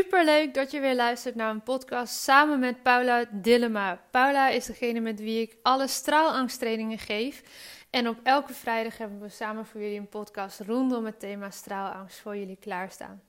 Super leuk dat je weer luistert naar een podcast samen met Paula Dillema. Paula is degene met wie ik alle straalangsttrainingen geef. En op elke vrijdag hebben we samen voor jullie een podcast rondom het thema straalangst voor jullie klaarstaan.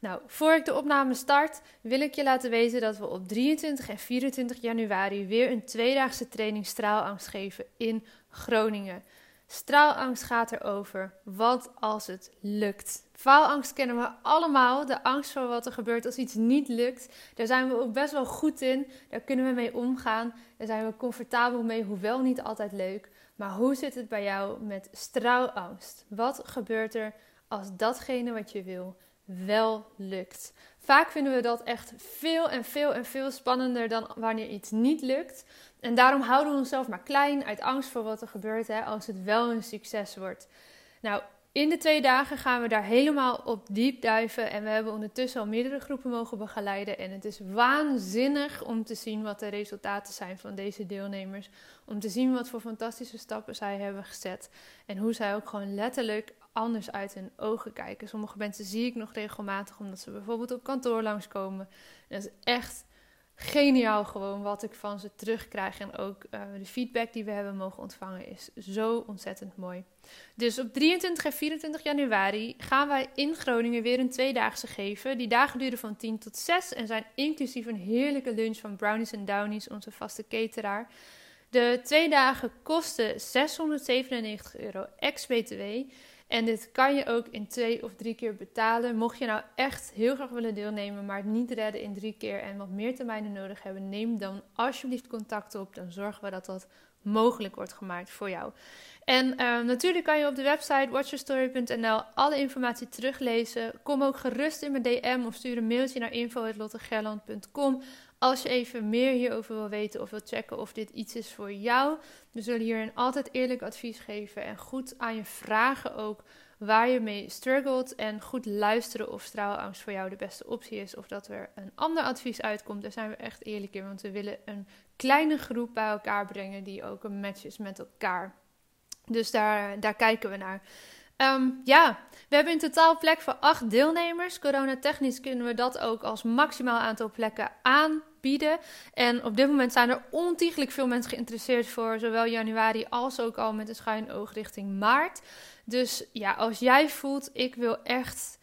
Nou, voor ik de opname start, wil ik je laten weten dat we op 23 en 24 januari weer een tweedaagse training straalangst geven in Groningen. Straalangst gaat erover. Wat als het lukt? Faalangst kennen we allemaal. De angst voor wat er gebeurt als iets niet lukt. Daar zijn we ook best wel goed in. Daar kunnen we mee omgaan. Daar zijn we comfortabel mee, hoewel niet altijd leuk. Maar hoe zit het bij jou met straalangst? Wat gebeurt er als datgene wat je wil wel lukt? Vaak vinden we dat echt veel en veel en veel spannender dan wanneer iets niet lukt. En daarom houden we onszelf maar klein uit angst voor wat er gebeurt hè, als het wel een succes wordt. Nou, in de twee dagen gaan we daar helemaal op diep duiven. En we hebben ondertussen al meerdere groepen mogen begeleiden. En het is waanzinnig om te zien wat de resultaten zijn van deze deelnemers. Om te zien wat voor fantastische stappen zij hebben gezet. En hoe zij ook gewoon letterlijk anders uit hun ogen kijken. Sommige mensen zie ik nog regelmatig omdat ze bijvoorbeeld op kantoor langskomen. En dat is echt geniaal gewoon wat ik van ze terugkrijg. En ook uh, de feedback die we hebben mogen ontvangen is zo ontzettend mooi. Dus op 23 en 24 januari gaan wij in Groningen weer een tweedaagse geven. Die dagen duren van 10 tot 6 en zijn inclusief een heerlijke lunch van Brownies Downies, onze vaste cateraar. De twee dagen kosten 697 euro ex-BTW. En dit kan je ook in twee of drie keer betalen. Mocht je nou echt heel graag willen deelnemen, maar het niet redden in drie keer en wat meer termijnen nodig hebben, neem dan alsjeblieft contact op. Dan zorgen we dat dat mogelijk wordt gemaakt voor jou. En uh, natuurlijk kan je op de website watchyourstory.nl alle informatie teruglezen. Kom ook gerust in mijn DM of stuur een mailtje naar info.lottegerland.com als je even meer hierover wil weten of wil checken of dit iets is voor jou. We zullen hierin altijd eerlijk advies geven en goed aan je vragen ook waar je mee struggelt. En goed luisteren of straalangst voor jou de beste optie is. Of dat er een ander advies uitkomt. Daar zijn we echt eerlijk in. Want we willen een kleine groep bij elkaar brengen die ook een match is met elkaar. Dus daar, daar kijken we naar. Ehm, ja, we hebben in totaal plek voor acht deelnemers. Corona-technisch kunnen we dat ook als maximaal aantal plekken aanbieden. En op dit moment zijn er ontiegelijk veel mensen geïnteresseerd voor zowel januari als ook al met een schuin oog richting maart. Dus ja, als jij voelt, ik wil echt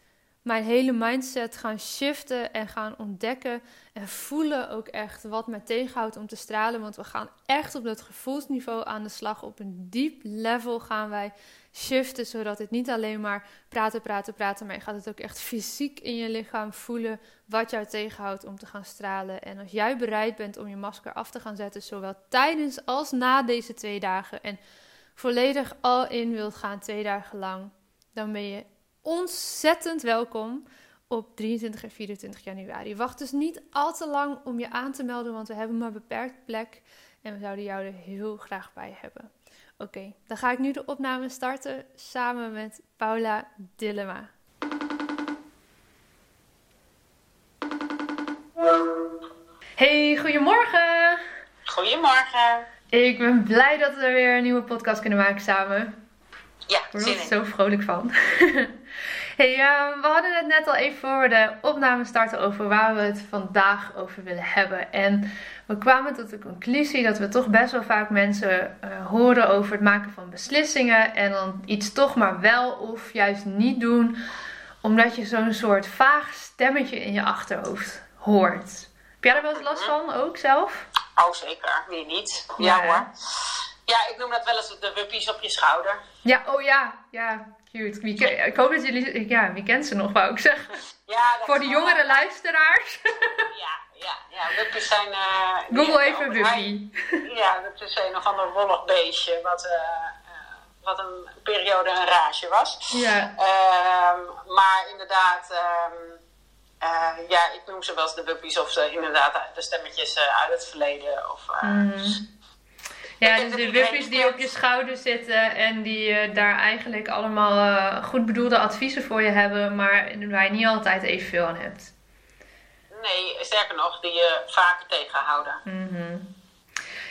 mijn hele mindset gaan shiften en gaan ontdekken en voelen ook echt wat mij tegenhoudt om te stralen. Want we gaan echt op dat gevoelsniveau aan de slag. Op een diep level gaan wij shiften, zodat het niet alleen maar praten, praten, praten, maar je gaat het ook echt fysiek in je lichaam voelen wat jou tegenhoudt om te gaan stralen. En als jij bereid bent om je masker af te gaan zetten, zowel tijdens als na deze twee dagen en volledig al in wilt gaan twee dagen lang, dan ben je ontzettend welkom op 23 en 24 januari. Wacht dus niet al te lang om je aan te melden, want we hebben maar beperkt plek en we zouden jou er heel graag bij hebben. Oké, dan ga ik nu de opname starten samen met Paula Dillema. Hey, goedemorgen! Goedemorgen! Ik ben blij dat we weer een nieuwe podcast kunnen maken samen. Ja, ik word er zo vrolijk van. hey, uh, we hadden het net al even voor de opname starten over waar we het vandaag over willen hebben. En we kwamen tot de conclusie dat we toch best wel vaak mensen uh, horen over het maken van beslissingen. En dan iets toch maar wel of juist niet doen. Omdat je zo'n soort vaag stemmetje in je achterhoofd hoort. Heb jij er wel eens last van ook zelf? Oh, zeker. Wie niet? Ja, hoor. Ja, ik noem dat wel eens de wuppies op je schouder. Ja, oh ja, ja, cute. Wie ken- ik hoop dat jullie, ja, wie kent ze nog, wou ik zeggen. Ja, Voor de wel- jongere luisteraars. Ja, ja, ja. Wuppies zijn... eh, Google hebben even wuppie. Ja, dat is een of ander wollig beestje wat, eh, eh, wat een periode een rage was. Ja. Ehm, maar inderdaad, ehm, eh, ja, ik noem ze wel eens de wuppies of de, inderdaad de stemmetjes eh, uit het verleden. Of, eh, Mhm. Ja, dus de wuppies die op je schouder zitten en die eh, daar eigenlijk allemaal eh, goed bedoelde adviezen voor je hebben, maar waar je niet altijd evenveel aan hebt. Nee, sterker nog, die je vaak tegenhouden. Mhm.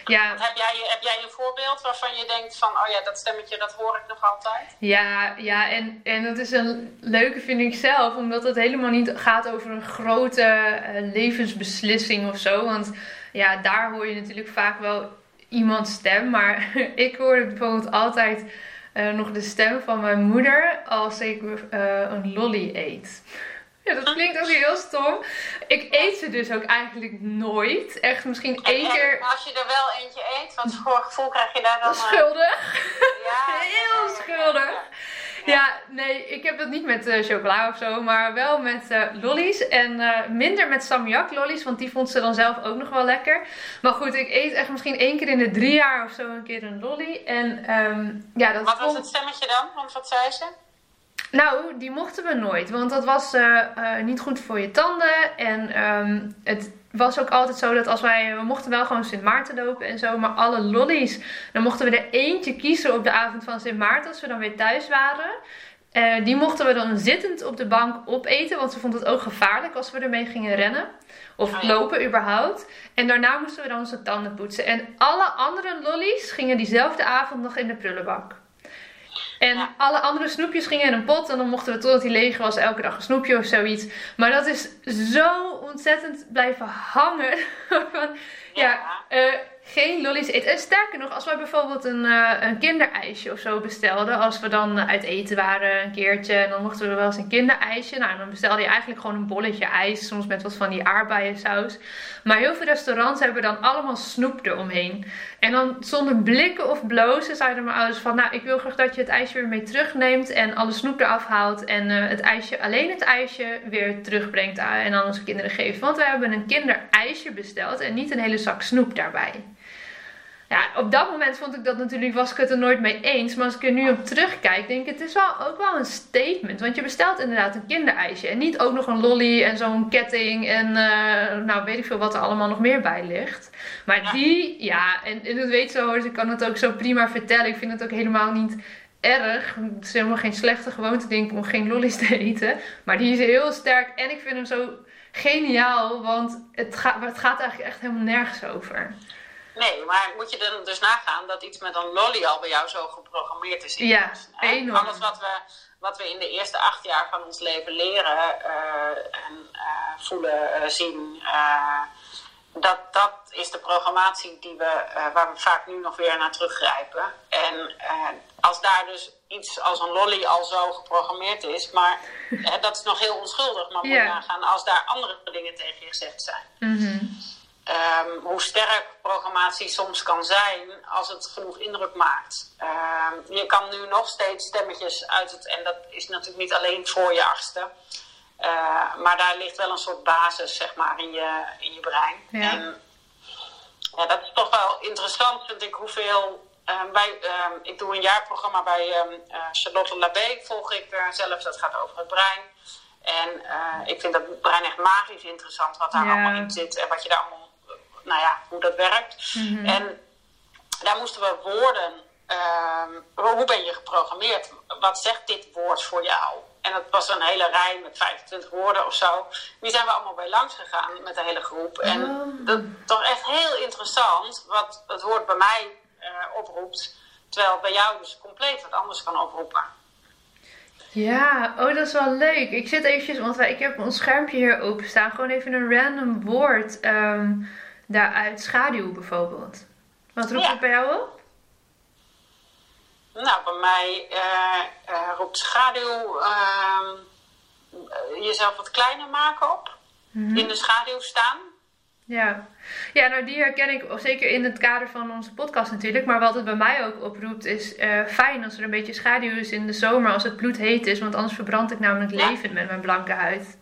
Ja, Want Heb jij, heb jij een voorbeeld waarvan je denkt van, oh ja, dat stemmetje, dat hoor ik nog altijd? Ja, ja en, en dat is een leuke, vind ik zelf, omdat het helemaal niet gaat over een grote eh, levensbeslissing of zo. Want ja, daar hoor je natuurlijk vaak wel iemands stem. Maar ik hoor bijvoorbeeld altijd eh, nog de stem van mijn moeder als ik eh, een lolly eet. Ja, dat klinkt ook heel stom. Ik eet ze dus ook eigenlijk nooit. Echt misschien één keer als je er wel eentje eet, wat voor gevoel krijg je daar dan? schuldig. Ja, Heel schuldig. Ja. Nee, ik heb dat niet met eh, chocola of zo, maar wel met eh lollies. En eh, minder met salmiak lollies, want die vond ze dan zelf ook nog wel lekker. Maar goed, ik eet echt misschien één keer in de drie jaar of zo een keer een lolly. En ehm, ja, dat Wat was het stemmetje dan? Want wat zei ze? Nou, die mochten we nooit, want dat was niet goed voor je tanden. En ehm, het was ook altijd zo dat als wij, we mochten wel gewoon Sint Maarten lopen en zo, maar alle lollies, dan mochten we er eentje kiezen op de avond van Sint Maarten als we dan weer thuis waren. Eh, die mochten we dan zittend op de bank opeten, want ze vond het ook gevaarlijk als we ermee gingen rennen. Of ja. lopen überhaupt. En daarna moesten we dan onze tanden poetsen. En alle andere lollies gingen diezelfde avond nog in de prullenbak. En Ja. alle andere snoepjes gingen in een pot. En dan mochten we totdat die leeg was elke dag een snoepje of zoiets. Maar dat is zo ontzettend blijven hangen. Van, ja, eh, geen lollies eten. En sterker nog, als wij bijvoorbeeld een, eh, een kinderijsje of zo bestelden. Als we dan eh, uit eten waren een keertje. En dan mochten we wel eens een kinderijsje. Nou, dan bestelde je eigenlijk gewoon een bolletje ijs. Soms met wat van die aardbeiensaus. Maar heel veel restaurants hebben dan allemaal snoep eromheen. En dan zonder blikken of blozen zeiden mijn ouders van... Nou, ik wil graag dat je het ijsje weer mee terugneemt. En alle snoep eraf haalt. En eh, het ijsje, alleen het ijsje weer terugbrengt. En aan onze kinderen geeft. Want we hebben een kinderijsje besteld. En niet een hele zak snoep daarbij. Ja, op dat moment vond ik dat natuurlijk, was ik het er nooit mee eens. Maar als ik er nu op terugkijk, denk ik, het is wel ook wel een statement. Want je bestelt inderdaad een kinderijsje. En niet ook nog een lolly en zo'n ketting en uh, nou weet ik veel wat er allemaal nog meer bij ligt. Maar Ja. die, ja, en, en dat weet zo hoor, dus ik kan het ook zo prima vertellen. Ik vind het ook helemaal niet erg. Het is helemaal geen slechte gewoonte, denk ik, om geen lollies te eten. Maar die is heel sterk en ik vind hem zo geniaal, want het, gaat het gaat eigenlijk echt helemaal nergens over. Nee, maar moet je dan dus nagaan dat iets met een lolly al bij jou zo geprogrammeerd is? Ja, enorm. Alles wat we, wat we in de eerste acht jaar van ons leven leren eh, en eh, voelen, eh, zien, dat, dat is de programmatie die we, waar we vaak nu nog weer naar teruggrijpen. En als daar dus iets als een lolly al zo geprogrammeerd is, maar dat is nog heel onschuldig, maar moet nagaan als daar andere dingen tegen je gezegd zijn Mhm. Ehm, hoe sterk programmatie soms kan zijn als het genoeg indruk maakt. Ehm, je kan nu nog steeds stemmetjes uit het, en dat is natuurlijk niet alleen voor je achtste, eh, maar daar ligt wel een soort basis zeg maar in je, in je brein. Ja. En ja, dat is toch wel interessant, vind ik, hoeveel. wij, ehm, ik doe een jaarprogramma bij eh, Charlotte Labé, volg ik eh, zelf, dat gaat over het brein. En ik vind dat brein echt magisch interessant, wat daar Ja. allemaal in zit en wat je daar allemaal, nou ja, hoe dat werkt. Mhm. En daar moesten we woorden, ehm, hoe ben je geprogrammeerd? Wat zegt dit woord voor jou? En dat was een hele rij met 25 woorden of zo. Die zijn we allemaal bij langs gegaan met de hele groep. En Oh. dat toch echt heel interessant wat het woord bij mij eh, oproept. Terwijl het bij jou dus compleet wat anders kan oproepen. Ja, oh dat is wel leuk. Ik zit eventjes, want wij, ik heb ons schermpje hier openstaan. Gewoon even een random woord ehm, daaruit. Schaduw bijvoorbeeld. Wat roept Ja. het bij jou op? Nou, bij mij eh, eh, roept schaduw eh, jezelf wat kleiner maken op. Mhm. In de schaduw staan. Ja. ja, nou die herken ik zeker in het kader van onze podcast natuurlijk. Maar wat het bij mij ook oproept is uh, fijn als er een beetje schaduw is in de zomer als het bloed heet is. Want anders verbrand ik namelijk ja. levend met mijn blanke huid.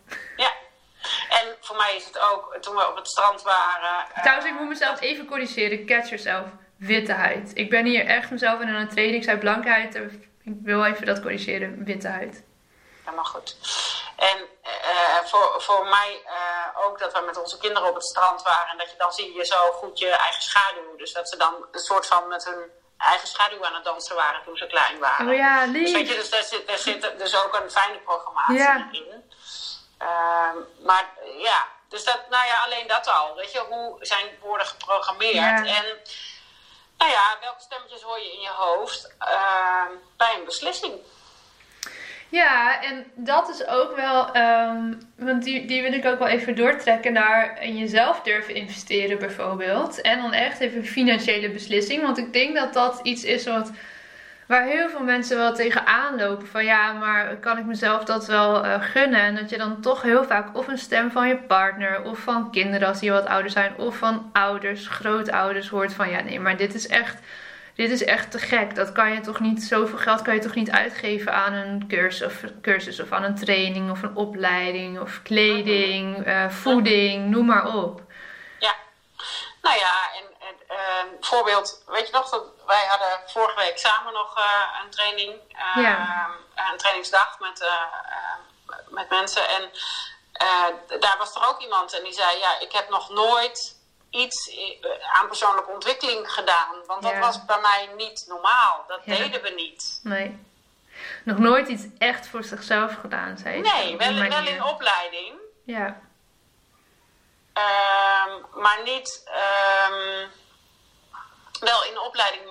Ja, en voor mij is het ook toen we op het strand waren. Uh, Trouwens, ik moet mezelf even corrigeren. Catch yourself. Witte huid. Ik ben hier echt mezelf in een training. Ik zei blanke huid. Ik wil even dat corrigeren. Witte huid. Helemaal goed. En uh, voor, voor mij uh, ook dat we met onze kinderen op het strand waren. En dat je dan zie je zo goed je eigen schaduw. Dus dat ze dan een soort van met hun eigen schaduw aan het dansen waren toen ze klein waren. Oh ja, lief. Dus weet je, dus daar zit, daar zit dus ook een fijne programmatie ja. in. Uh, maar ja, dus dat, nou ja, alleen dat al. Weet je, hoe zijn woorden geprogrammeerd? Ja. En nou ja, welke stemmetjes hoor je in je hoofd uh, bij een beslissing? Ja, en dat is ook wel, um, want die, die wil ik ook wel even doortrekken naar in jezelf durven investeren bijvoorbeeld. En dan echt even een financiële beslissing. Want ik denk dat dat iets is wat, waar heel veel mensen wel tegenaan lopen. Van ja, maar kan ik mezelf dat wel uh, gunnen? En dat je dan toch heel vaak of een stem van je partner of van kinderen als die wat ouder zijn. Of van ouders, grootouders hoort van ja nee, maar dit is echt dit is echt te gek. Dat kan je toch niet, zoveel geld kan je toch niet uitgeven aan een cursus of, cursus of aan een training of een opleiding of kleding, uh, voeding, noem maar op. Ja, nou ja, voorbeeld, weet je nog dat wij hadden vorige week samen nog uh, een training, ja. een trainingsdag met, met mensen en daar was er ook iemand en die zei, ja, ik heb nog nooit iets eh, aan persoonlijke ontwikkeling gedaan. Want dat was bij mij niet normaal. Dat deden we niet. Nee. Nog nooit iets echt voor zichzelf gedaan, zei? Nee, wel, wel in opleiding. Ja. Um, maar niet... Um, wel in opleiding,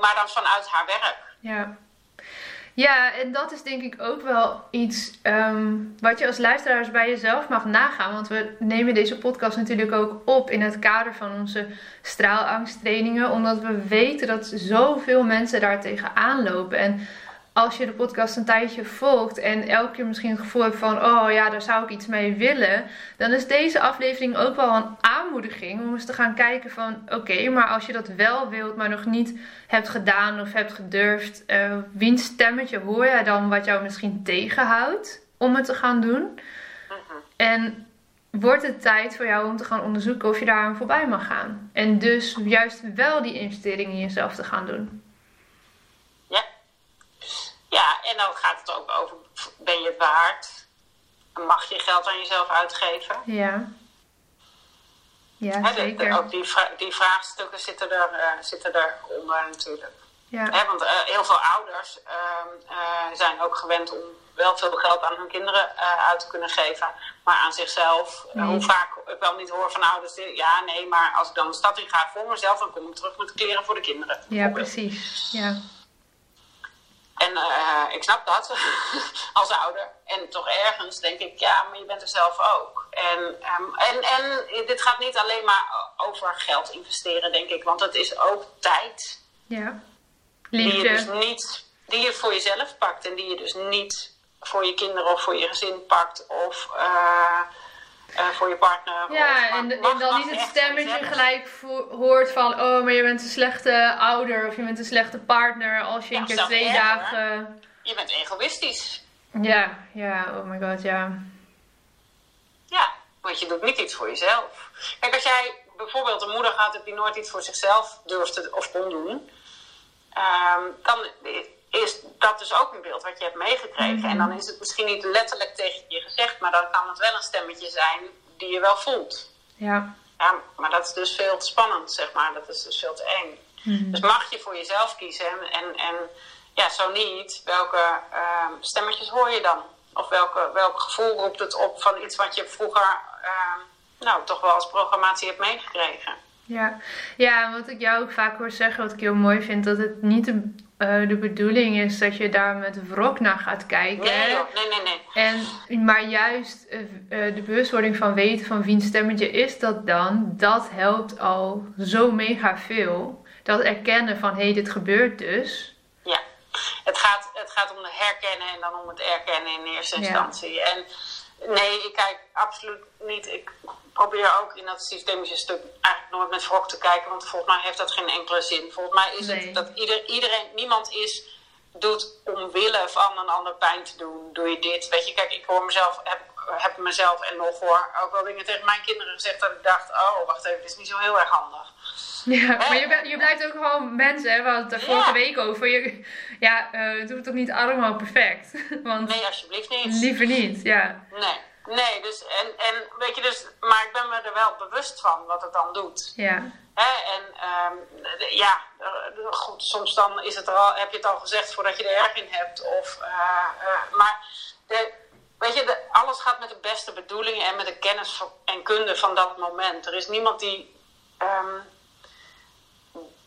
maar dan vanuit haar werk. Ja. Ja, en dat is denk ik ook wel iets um, wat je als luisteraars bij jezelf mag nagaan. Want we nemen deze podcast natuurlijk ook op in het kader van onze straalangsttrainingen. Omdat we weten dat zoveel mensen daar tegenaan lopen. En als je de podcast een tijdje volgt en elke keer misschien het gevoel hebt van, oh ja, daar zou ik iets mee willen, dan is deze aflevering ook wel een aanmoediging om eens te gaan kijken van, oké, maar als je dat wel wilt, maar nog niet hebt gedaan of hebt gedurfd, uh, wiens stemmetje hoor jij dan wat jou misschien tegenhoudt om het te gaan doen? En wordt het tijd voor jou om te gaan onderzoeken of je daar aan voorbij mag gaan? En dus juist wel die investering in jezelf te gaan doen. Ja, en dan gaat het ook over, ben je het waard? Mag je geld aan jezelf uitgeven? Ja. Ja, zeker. ook die, die vraagstukken zitten, er, uh, zitten eronder natuurlijk. Ja. want uh, heel veel ouders uh, zijn ook gewend om wel veel geld aan hun kinderen uit te kunnen geven. Maar aan zichzelf, nee. hoe vaak ik wel niet hoor van ouders, ja nee, maar als ik dan de stad in ga voor mezelf, dan kom ik terug met kleren voor de kinderen. Ja, precies. Ja. En uh, ik snap dat als ouder. En toch ergens denk ik, ja, maar je bent er zelf ook. En, um, en, en dit gaat niet alleen maar over geld investeren, denk ik. Want het is ook tijd. Ja. Liefde. Die je dus niet, die je voor jezelf pakt. En die je dus niet voor je kinderen of voor je gezin pakt. Of... Uh, uh, voor je partner. Ja, en, en, dan niet het stemmetje gelijk hoort van: oh, maar je bent een slechte ouder of je bent een slechte partner als je ja, een keer twee dagen. Je bent egoïstisch. Ja, ja, oh my god, ja. Ja, want je doet niet iets voor jezelf. Kijk, als jij bijvoorbeeld een moeder hebt die nooit iets voor zichzelf durfde of kon doen, um, dan is dat dus ook een beeld wat je hebt meegekregen. En dan is het misschien niet letterlijk tegen je gezegd, maar dan kan het wel een stemmetje zijn die je wel voelt. Ja. Ja, maar dat is dus veel te spannend, zeg maar. Dat is dus veel te eng. Mhm. Dus mag je voor jezelf kiezen en, en ja, zo niet, welke uh, stemmetjes hoor je dan? Of welke, welk gevoel roept het op van iets wat je vroeger uh, nou, toch wel als programmatie hebt meegekregen? Ja. ja, wat ik jou ook vaak hoor zeggen, wat ik heel mooi vind, dat het niet de, uh, de bedoeling is dat je daar met wrok naar gaat kijken. Nee, nee, nee, nee. En, maar juist uh, uh, de bewustwording van weten van wiens stemmetje is dat dan, dat helpt al zo mega veel. Dat erkennen van hé, hey, dit gebeurt dus. Ja, het gaat, het gaat om het herkennen en dan om het erkennen in eerste instantie. Ja. En Nee, ik kijk absoluut niet. Ik probeer ook in dat systemische stuk eigenlijk nooit met wrok te kijken, want volgens mij heeft dat geen enkele zin. Volgens mij is Nee. het dat ieder, iedereen, niemand is, doet omwille van een ander pijn te doen, doe je dit. Weet je, kijk, ik hoor mezelf, heb, heb mezelf en nog hoor ook wel dingen tegen mijn kinderen gezegd dat ik dacht, oh, wacht even, dit is niet zo heel erg handig. Ja, maar je, je blijft ook gewoon mensen, hè? We hadden het er vorige Ja. week over. Je, ja, doe het toch niet allemaal perfect? Want Nee, alsjeblieft niet. liever niet, ja. Nee, nee, dus, en, en weet je, dus, maar ik ben me er wel bewust van wat het dan doet. Ja, Hè, en ehm, ja, eh, goed, soms dan is het er al, heb je het al gezegd voordat je er erg in hebt. Of, eh, maar de, weet je, de, alles gaat met de beste bedoelingen en met de kennis van- en kunde van dat moment. Er is niemand die ehm,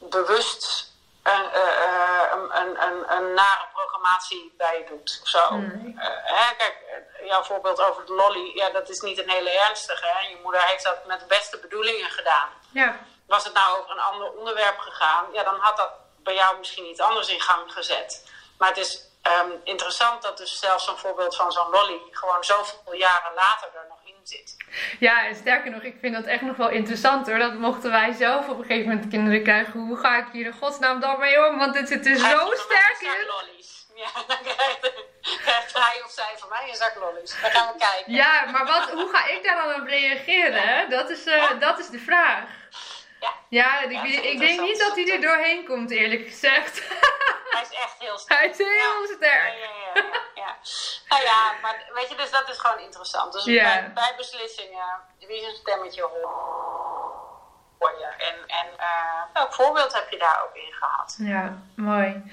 bewust een, eh, eh, een, een, een, een nare programmatie bij je doet. Of zo. Nee. Eh, hè, kijk, jouw voorbeeld over de lolly, ja, dat is niet een hele ernstige. Hè? Je moeder heeft dat met de beste bedoelingen gedaan ja, was het nou over een ander onderwerp gegaan, ja, dan had dat bij jou misschien iets anders in gang gezet. Maar het is ehm, interessant dat dus zelfs zo'n voorbeeld van zo'n lolly gewoon zoveel jaren later er nog in zit. ja, en sterker nog, ik vind dat echt nog wel interessant hoor. Dat mochten wij zelf op een gegeven moment kinderen krijgen. Hoe ga ik hier in godsnaam dan mee om? Want dit zit er zo een sterk in. lollies. Ja, dan krijgt, hij of zij van mij een zak lollies. Dan gaan we kijken. Ja, maar wat, hoe ga ik daar dan op reageren? Dat is, eh, dat is de vraag. Ja. Ja, ik, ik denk niet dat hij er doorheen komt, eerlijk gezegd. Hij is echt heel sterk. Hij is heel Ja. sterk. Ja, ja, ja. Nou ja, maar weet je, dus dat is gewoon interessant. Dus bij, bij beslissingen, wie zijn stemmetje hoort hoor je. En, en eh, welk voorbeeld heb je daar ook in gehad? Ja, mooi.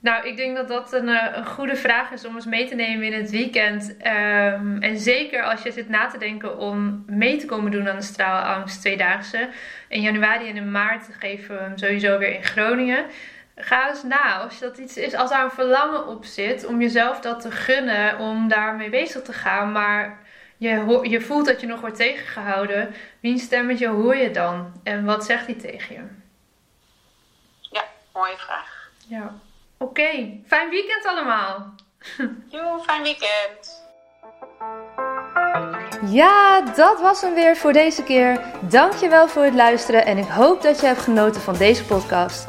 Nou, ik denk dat dat een, eh, een goede vraag is om eens mee te nemen in het weekend. Ehm, en zeker als je zit na te denken om mee te komen doen aan de straalangst tweedaagse. In januari en in maart geven we hem sowieso weer in Groningen. Ga eens na als dat iets is, als daar een verlangen op zit om jezelf dat te gunnen, om daarmee bezig te gaan. Maar je, je voelt dat je nog wordt tegengehouden. Wiens stemmetje hoor je dan? En wat zegt hij tegen je? Ja, mooie vraag. Ja. Oké, fijn weekend allemaal. Joe, fijn weekend. Ja, dat was hem weer voor deze keer. Dankjewel voor het luisteren en ik hoop dat je hebt genoten van deze podcast.